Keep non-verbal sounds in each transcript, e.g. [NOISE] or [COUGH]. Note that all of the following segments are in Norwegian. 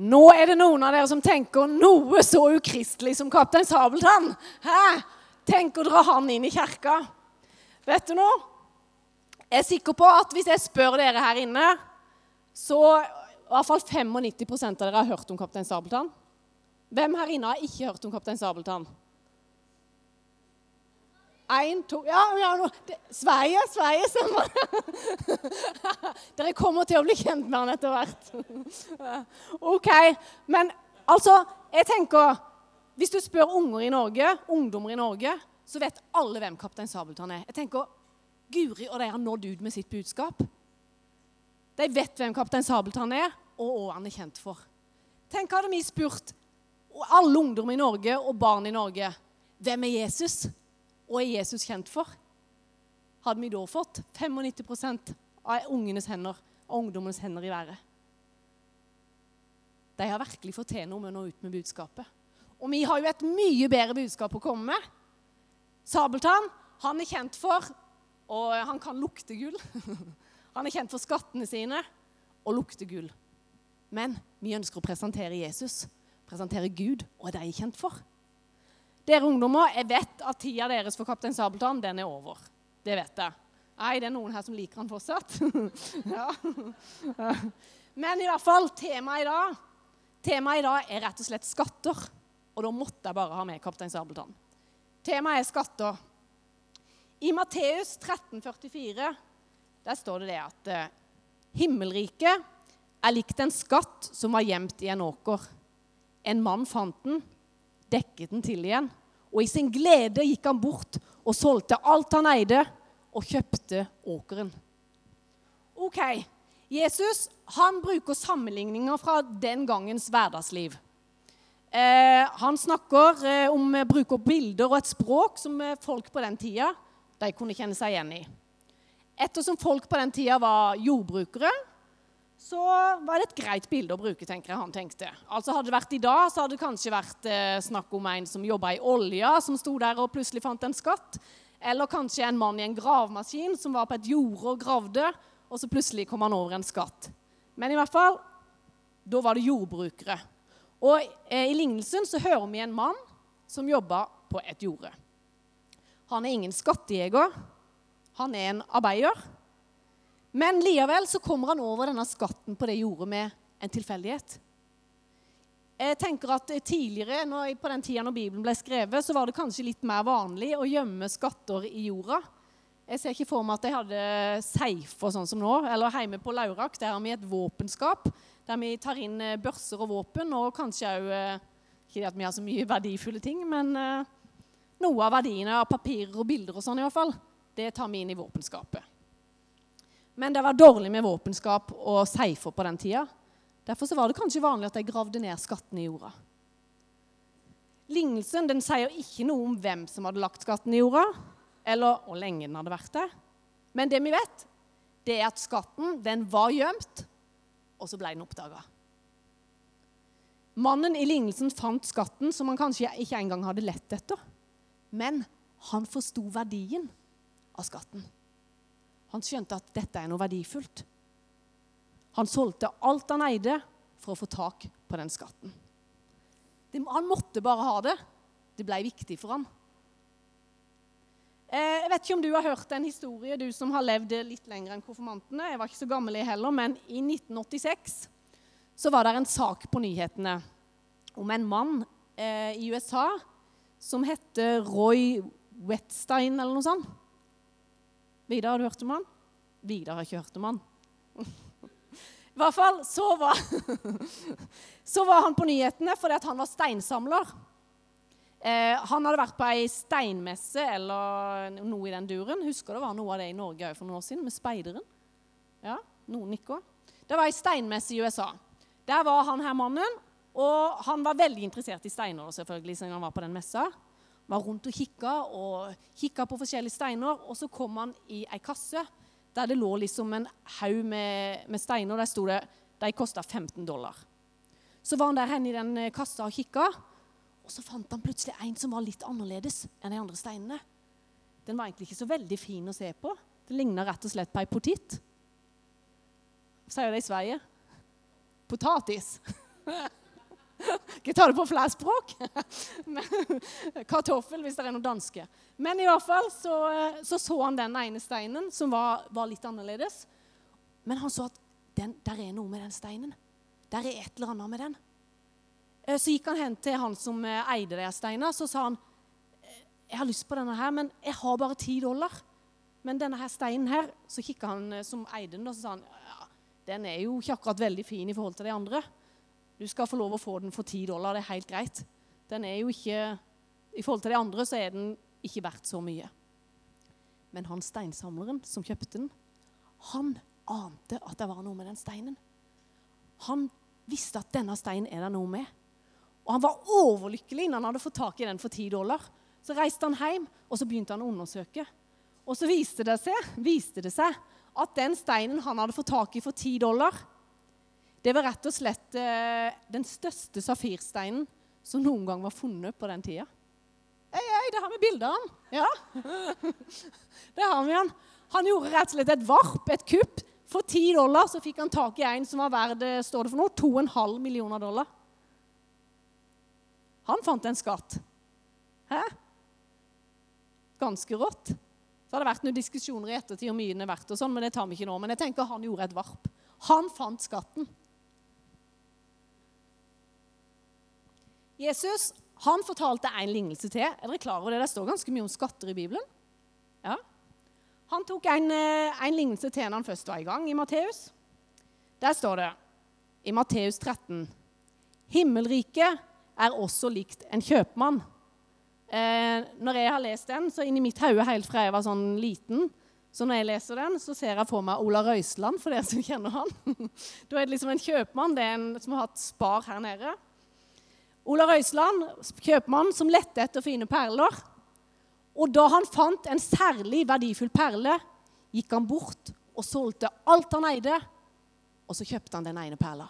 Nå er det noen av dere som tenker noe så ukristelig som kaptein Sabeltann. Hæ? Tenk å dra han inn i kirka. Vet du noe? Jeg er sikker på at hvis jeg spør dere her inne, så i hvert fall 95% av dere har hørt om kaptein Sabeltann. Hvem her inne har ikke hørt om kaptein Sabeltann? Én, to Ja, ja no. det, Sverige, Sverige. [LAUGHS] Dere kommer til å bli kjent med han etter hvert. [LAUGHS] OK. Men altså, jeg tenker Hvis du spør unger i Norge, ungdommer i Norge, så vet alle hvem kaptein Sabeltann er. Jeg tenker, Guri og de har nådd ut med sitt budskap. De vet hvem kaptein Sabeltann er, og hva han er kjent for. Tenk hadde vi spurt alle ungdom i Norge og barn i Norge hvem er Jesus? Og er Jesus kjent for? Hadde vi da fått 95% av ungenes hender og ungdommens hender i været? De har virkelig til noe med å nå ut med budskapet. Og vi har jo et mye bedre budskap å komme med. Sabeltann han er kjent for Og han kan lukte gull. [LAUGHS] Han er kjent for skattene sine og lukter gull. Men vi ønsker å presentere Jesus, presentere Gud, og er de kjent for? Dere ungdommer, jeg vet at tida deres for Kaptein Sabeltann den er over. Det vet jeg. Nei, det er noen her som liker han fortsatt. [LAUGHS] ja. Men i hvert fall, temaet i dag Temaet i dag er rett og slett skatter. Og da måtte jeg bare ha med Kaptein Sabeltann. Temaet er skatter. I Matteus 13,44 der står det det at eh, himmelriket er likt en skatt som var gjemt i en åker. En mann fant den, dekket den til igjen, og i sin glede gikk han bort og solgte alt han eide, og kjøpte åkeren. Ok, Jesus han bruker sammenligninger fra den gangens hverdagsliv. Eh, han snakker eh, om bruker bilder og et språk som eh, folk på den tida de kunne kjenne seg igjen i. Ettersom folk på den tida var jordbrukere, så var det et greit bilde å bruke, tenker jeg han tenkte. Altså Hadde det vært i dag, så hadde det kanskje vært eh, snakk om en som jobba i olja, som sto der og plutselig fant en skatt. Eller kanskje en mann i en gravemaskin som var på et jorde og gravde, og så plutselig kom han over en skatt. Men i hvert fall, da var det jordbrukere. Og eh, i lignelsen så hører vi en mann som jobba på et jorde. Han er ingen skattejeger. Han er en arbeider. Men likevel så kommer han over denne skatten på det jordet med en tilfeldighet. Jeg tenker at Tidligere, når, på den tida når Bibelen ble skrevet, så var det kanskje litt mer vanlig å gjemme skatter i jorda. Jeg ser ikke for meg at de hadde safer sånn som nå. Eller hjemme på Laurak der har vi et våpenskap der vi tar inn eh, børser og våpen. Og kanskje òg eh, Ikke at vi har så mye verdifulle ting, men eh, noe av verdiene av papirer og bilder og sånn i hvert fall, det tar vi inn i våpenskapet. Men det var dårlig med våpenskap og seifer på den tida. Derfor var det kanskje vanlig at de gravde ned skatten i jorda. Lignelsen den sier ikke noe om hvem som hadde lagt skatten i jorda, eller hvor lenge den hadde vært der. Men det vi vet, det er at skatten den var gjemt, og så ble den oppdaga. Mannen i lignelsen fant skatten som han kanskje ikke engang hadde lett etter. Men han forsto verdien av skatten. Han skjønte at dette er noe verdifullt. Han solgte alt han eide, for å få tak på den skatten. Han måtte bare ha det. Det ble viktig for ham. Eh, jeg vet ikke om du har hørt en historie, du som har levd litt lenger enn konfirmantene. Jeg var ikke så gammel jeg heller, men i 1986 så var det en sak på nyhetene om en mann eh, i USA som heter Roy Wetstein eller noe sånt. Vidar, har du hørt om han? Vidar har ikke hørt om han. [LAUGHS] I hvert fall så var, [LAUGHS] så var han på nyhetene fordi han var steinsamler. Eh, han hadde vært på ei steinmesse eller noe i den duren. Husker det var noe av det i Norge for noen år siden, med speideren. Ja, noen nikker. Det var ei steinmesse i USA. Der var han her mannen, og han var veldig interessert i steiner selvfølgelig, siden han var på den messa var rundt og kikka og kikka på forskjellige steiner. Og så kom han i ei kasse der det lå liksom en haug med, med, steiner. Der sto det de kosta 15 dollar. Så var han der henne i den eh, kassa og kikka, og så fant han plutselig en som var litt annerledes enn de andre steinene. Den var egentlig ikke så veldig fin å se på. Den ligna rett og slett på ei potet. Sier de i Sverige? Potatis. [LAUGHS] [LAUGHS] Ikke ta det på flere språk. [LAUGHS] Kartoffel, hvis det er noe danske. Men i hvert fall så så, så han den ene steinen som var, var, litt annerledes. Men han så at den, der er noe med den steinen. Der er et eller annet med den. Eh, så gikk han hen til han som eh, eide de steinene, så sa han eh, jeg har lyst på denne her, men jeg har bare ti dollar. Men denne her steinen her, så kikka han som eide den, og så sa han ja, den er jo ikke akkurat veldig fin i forhold til de andre. Du skal få lov å få den for ti dollar. Det er helt greit. Den er jo ikke I forhold til de andre så er den ikke verdt så mye. Men han steinsamleren som kjøpte den, han ante at det var noe med den steinen. Han visste at denne steinen er det noe med. Og han var overlykkelig når han hadde fått tak i den for ti dollar. Så reiste han hjem og så begynte han å undersøke. Og så viste det, seg, viste det seg at den steinen han hadde fått tak i for ti dollar, det var rett og slett eh, den største safirsteinen som noen gang var funnet på den tida. Hei, hei, det har vi bilde av. Ja. [LAUGHS] Det har vi han. Han gjorde rett og slett et varp, et kupp. For ti dollar så fikk han tak i en som var verd eh, står det for noe, 2,5 millioner dollar. Han fant en skatt. Hæ? Ganske rått. Så har det vært noen diskusjoner i ettertid om mye den er verdt, og sånn, men det tar vi ikke nå. Men jeg tenker han gjorde et varp. Han fant skatten. Jesus han fortalte en lignelse til. Er dere klar over det? Det står ganske mye om skatter i Bibelen. Ja. Han tok en, eh, en lignelse til når han først var i gang, i Matteus. Der står det i Matteus 13.: Himmelriket er også likt en kjøpmann. Eh, når jeg har lest den, så inni mitt hode helt fra jeg var sånn liten, så når jeg leser den, så ser jeg for meg Ola Røiseland, for dere som kjenner han. [LAUGHS] da er det liksom en kjøpmann det er en som har hatt spar her nede. Ola Røiseland, kjøpmann som lette etter fine perler. Og da han fant en særlig verdifull perle, gikk han bort og solgte alt han eide, og så kjøpte han den ene perla.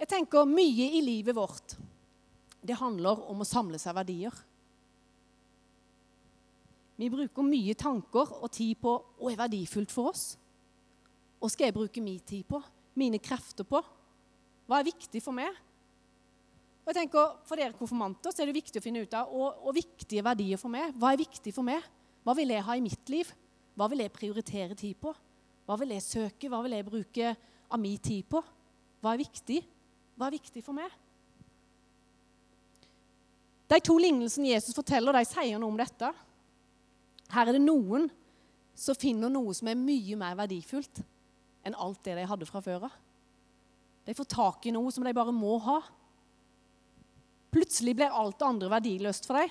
Jeg tenker mye i livet vårt det handler om å samle seg verdier. Vi bruker mye tanker og tid på hva er verdifullt for oss. Hva skal jeg bruke min tid på? Mine krefter på? Hva er viktig for meg? Og jeg tenker, For dere konfirmanter så er det viktig å finne ut av og, og viktige verdier for meg. Hva er viktig for meg? Hva vil jeg ha i mitt liv? Hva vil jeg prioritere tid på? Hva vil jeg søke? Hva vil jeg bruke av min tid på? Hva er viktig? Hva er viktig for meg? De to lignelsene Jesus forteller, de sier noe om dette. Her er det noen som finner noe som er mye mer verdifullt enn alt det de hadde fra før av. De får tak i noe som de bare må ha. Plutselig blir alt det andre verdiløst for dem,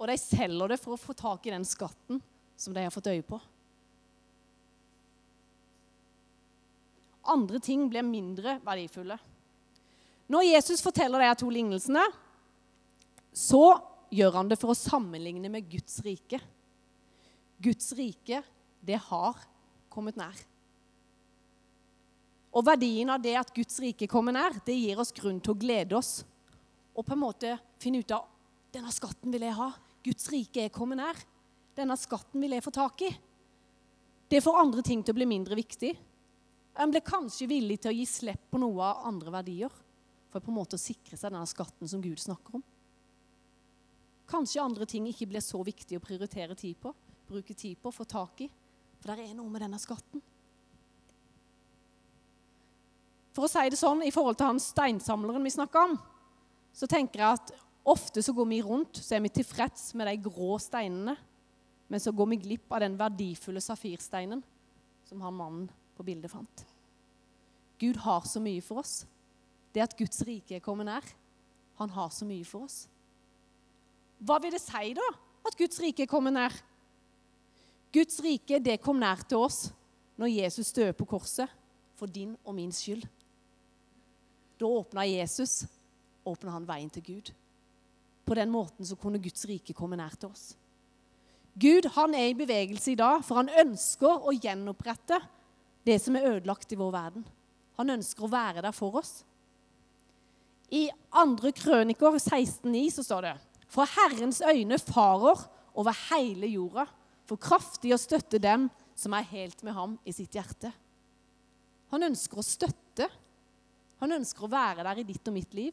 og de selger det for å få tak i den skatten som de har fått øye på. Andre ting blir mindre verdifulle. Når Jesus forteller de to lignelsene, så gjør han det for å sammenligne med Guds rike. Guds rike, det har kommet nær. Og verdien av det at Guds rike kommer nær, det gir oss grunn til å glede oss og på en måte finne ut av denne skatten vil jeg ha. Guds rike er kommet nær. Denne skatten vil jeg få tak i. Det får andre ting til å bli mindre viktig. En blir kanskje villig til å gi slipp på noe av andre verdier for på en måte å sikre seg denne skatten som Gud snakker om. Kanskje andre ting ikke blir så viktig å prioritere tid på, bruke tid på, få tak i. For det er noe med denne skatten. For å si det sånn, i forhold til han steinsamleren vi snakka om, så tenker jeg at ofte så går vi rundt så er vi tilfreds med de grå steinene, men så går vi glipp av den verdifulle safirsteinen som han mannen på bildet fant. Gud har så mye for oss. Det at Guds rike er kommet nær. Han har så mye for oss. Hva vil det si, da, at Guds rike er kommet nær? Guds rike det kom nær til oss når Jesus døde på korset for din og min skyld. Da åpna Jesus åpna han veien til Gud. På den måten så kunne Guds rike komme nær til oss. Gud han er i bevegelse i dag, for han ønsker å gjenopprette det som er ødelagt i vår verden. Han ønsker å være der for oss. I 2. krøniker 16,9 så står det For Herrens øyne farer over hele jorda, for kraftig å støtte dem som er helt med ham i sitt hjerte. Han ønsker å støtte. Han ønsker å være der i ditt og mitt liv.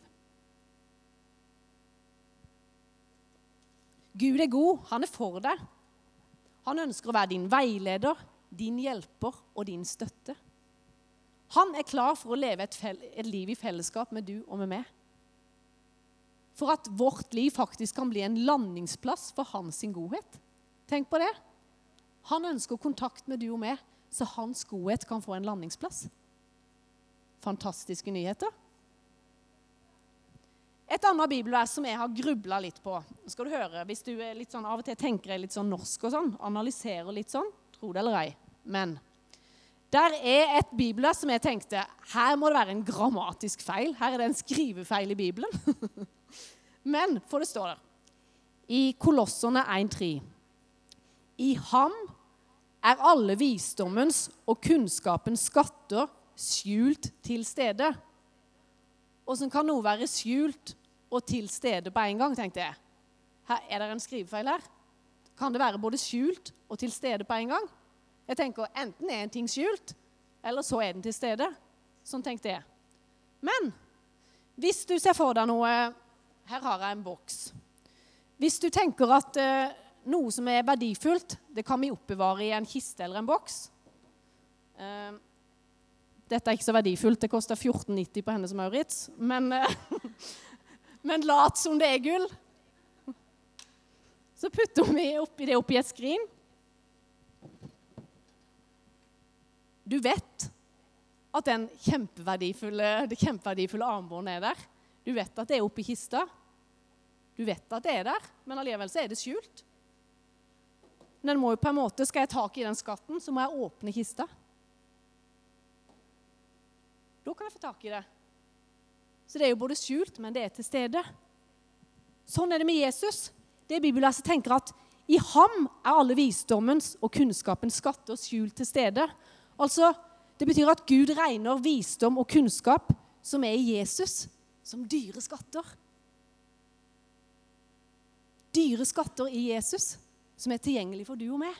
Gud er god. Han er for deg. Han ønsker å være din veileder, din hjelper og din støtte. Han er klar for å leve et, et liv i fellesskap med du og med meg. For at vårt liv faktisk kan bli en landingsplass for hans godhet. Tenk på det. Han ønsker kontakt med du og meg, så hans godhet kan få en landingsplass. Fantastiske nyheter. Et annet bibelvers som jeg har grubla litt på. skal du høre, Hvis du litt sånn, av og til tenker litt sånn norsk og sånn, analyserer litt sånn, tro det eller ei. Men der er et bibelvers som jeg tenkte her må det være en grammatisk feil. Her er det en skrivefeil i Bibelen. [LAUGHS] Men, for det står der i Kolosserne 1,3.: I ham er alle visdommens og kunnskapens skatter skjult til stede. Åssen kan noe være skjult og til stede på en gang, tenkte jeg. Her, er det en skrivefeil her? Kan det være både skjult og til stede på en gang? Jeg tenker Enten er en ting skjult, eller så er den til stede. Sånn tenkte jeg. Men hvis du ser for deg noe Her har jeg en boks. Hvis du tenker at eh, noe som er verdifullt, det kan vi oppbevare i en kiste eller en boks. Uh, dette er ikke så verdifullt. Det koster 14,90 på Hennes Maurits. Men, uh, [LAUGHS] men lat som det er gull. Så putter vi oppi det oppi et skrin. Du vet at den kjempeverdifulle, det kjempeverdifulle armbåndet er der. Du vet at det er oppi kista. Du vet at det er der, men allikevel så er det skjult. Men må jo på en måte, Skal jeg ta tak i den skatten, så må jeg åpne kista. Da kan jeg få tak i det. Så det er jo både skjult, men det er til stede. Sånn er det med Jesus. Det Bibelverset tenker at i ham er alle visdommens og kunnskapens skatter skjult til stede. Altså, Det betyr at Gud regner visdom og kunnskap som er i Jesus, som dyre skatter. Dyre skatter i Jesus som er tilgjengelig for du og meg.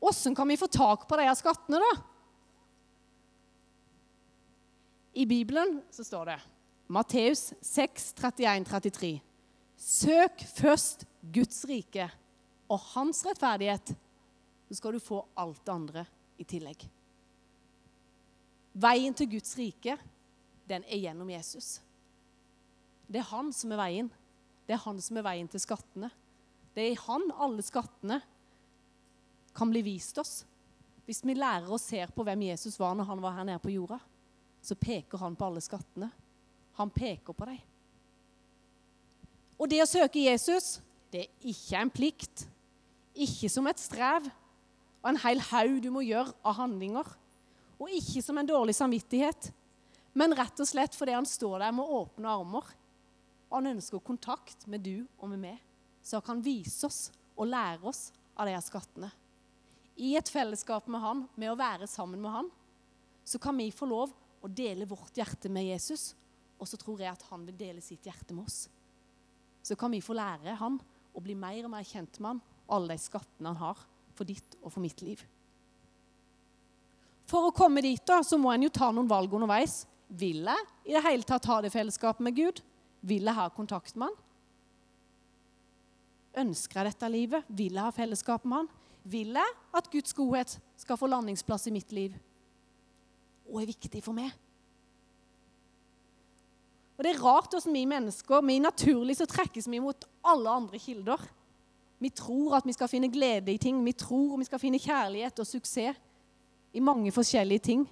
Åssen kan vi få tak på de skattene, da? I Bibelen så står det Matteus 6, 31-33. Søk først Guds rike og hans rettferdighet så skal du få alt det andre i tillegg. Veien til Guds rike, den er gjennom Jesus. Det er han som er veien. Det er han som er veien til skattene. Det er i han alle skattene kan bli vist oss. Hvis vi lærer og ser på hvem Jesus var når han var her nede på jorda, så peker han på alle skattene. Han peker på dem. Og det å søke Jesus, det er ikke en plikt, ikke som et strev, og en hel haug du må gjøre av handlinger. Og ikke som en dårlig samvittighet, men rett og slett fordi han står der med åpne armer. Og han ønsker kontakt med du og med meg, så han kan vise oss og lære oss av de her skattene. I et fellesskap med han, med å være sammen med han, så kan vi få lov å dele vårt hjerte med Jesus. Og så tror jeg at han vil dele sitt hjerte med oss. Så kan vi få lære han å bli mer og mer kjent med han, alle de skattene han har for ditt og for mitt liv. For å komme dit da, så må en jo ta noen valg underveis. Vil jeg i det hele tatt ha det fellesskapet med Gud? Vil jeg ha kontakt med Han? Ønsker jeg dette livet? Vil jeg ha fellesskap med Han? Vil jeg at Guds godhet skal få landingsplass i mitt liv? Og er viktig for meg? Og Det er rart hvordan vi mennesker vi naturlig så trekkes vi mot alle andre kilder. Vi tror at vi skal finne glede i ting. Vi tror vi skal finne kjærlighet og suksess i mange forskjellige ting.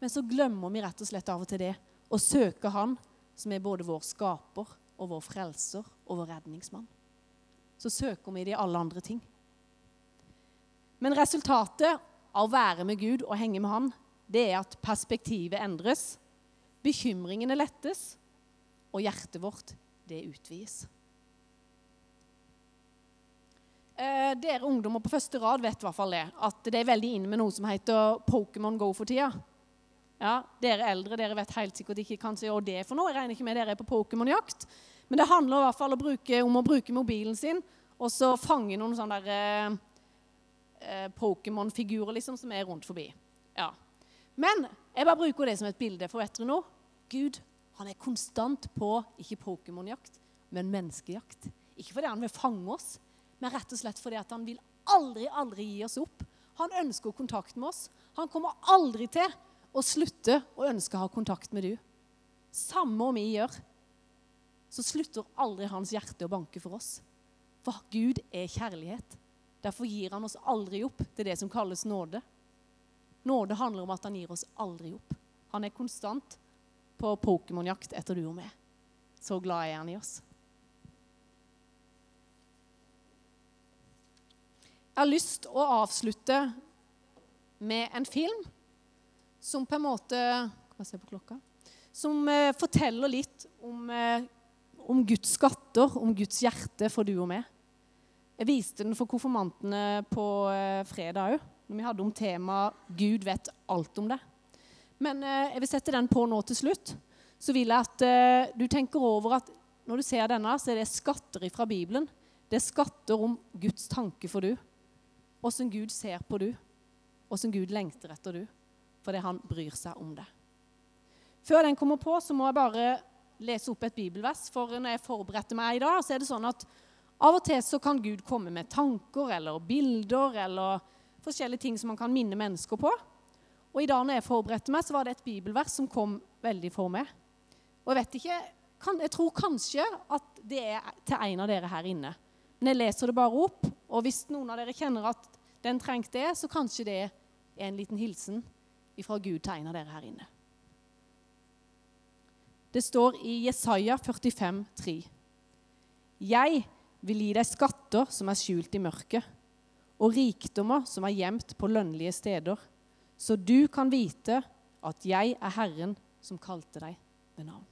Men så glemmer vi rett og slett av og til det å søke Han som er både vår skaper og vår frelser og vår redningsmann. Så søker vi det i alle andre ting. Men resultatet av å være med Gud og henge med Han, det er at perspektivet endres, bekymringene lettes, og hjertet vårt, det utvides. Eh, dere ungdommer på første rad vet i hvert fall det, at det er veldig inne med noe som heter Pokémon Go for tida. Ja, Dere eldre dere vet helt sikkert ikke kanskje hva det er for noe. Jeg regner ikke med dere er på Pokémon-jakt. Men det handler i hvert fall å bruke, om å bruke mobilen sin og så fange noen sånne eh, eh, Pokémon-figurer liksom, som er rundt forbi. Ja. Men Jeg bare bruker det som et bilde, for vet dere noe? Gud han er konstant på ikke Pokémon-jakt, men menneskejakt. Ikke fordi han vil fange oss, men rett og slett fordi han vil aldri, aldri gi oss opp. Han ønsker kontakt med oss. Han kommer aldri til å slutte å ønske å ha kontakt med du. Samme om vi gjør, så slutter aldri hans hjerte å banke for oss. For Gud er kjærlighet. Derfor gir han oss aldri opp til det som kalles nåde. Nåde handler om at han gir oss aldri opp. Han er konstant på Pokémon-jakt etter du og meg. Så glad er han i oss. Jeg har lyst å avslutte med en film som på en måte Hva ser jeg på klokka? Som eh, forteller litt om, eh, om, Guds skatter, om Guds hjerte for du og meg. Jeg viste den for konfirmantene på eh, fredag òg, når vi hadde om temaet 'Gud vet alt om det'. Men eh, jeg vil sette den på nå til slutt. Så vil jeg at eh, du tenker over at når du ser denne, så er det skatter fra Bibelen. Det er skatter om Guds tanke for du. Åssen Gud ser på du. Åssen Gud lengter etter du. Fordi han bryr seg om det. Før den kommer på, så må jeg bare lese opp et bibelvers. For når jeg forberedte meg i dag, så er det sånn at av og til så kan Gud komme med tanker eller bilder eller forskjellige ting som man kan minne mennesker på. Og i dag når jeg forberedte meg, så var det et bibelvers som kom veldig for meg. Og jeg vet ikke kan, Jeg tror kanskje at det er til en av dere her inne. Men jeg leser det bare opp, og hvis noen av dere kjenner at den trengte det, så kanskje det er en liten hilsen fra Gud til en av dere her inne. Det står i Jesaja 45, 45,3.: Jeg vil gi deg skatter som er skjult i mørket, og rikdommer som er gjemt på lønnlige steder, så du kan vite at jeg er Herren som kalte deg ved navn.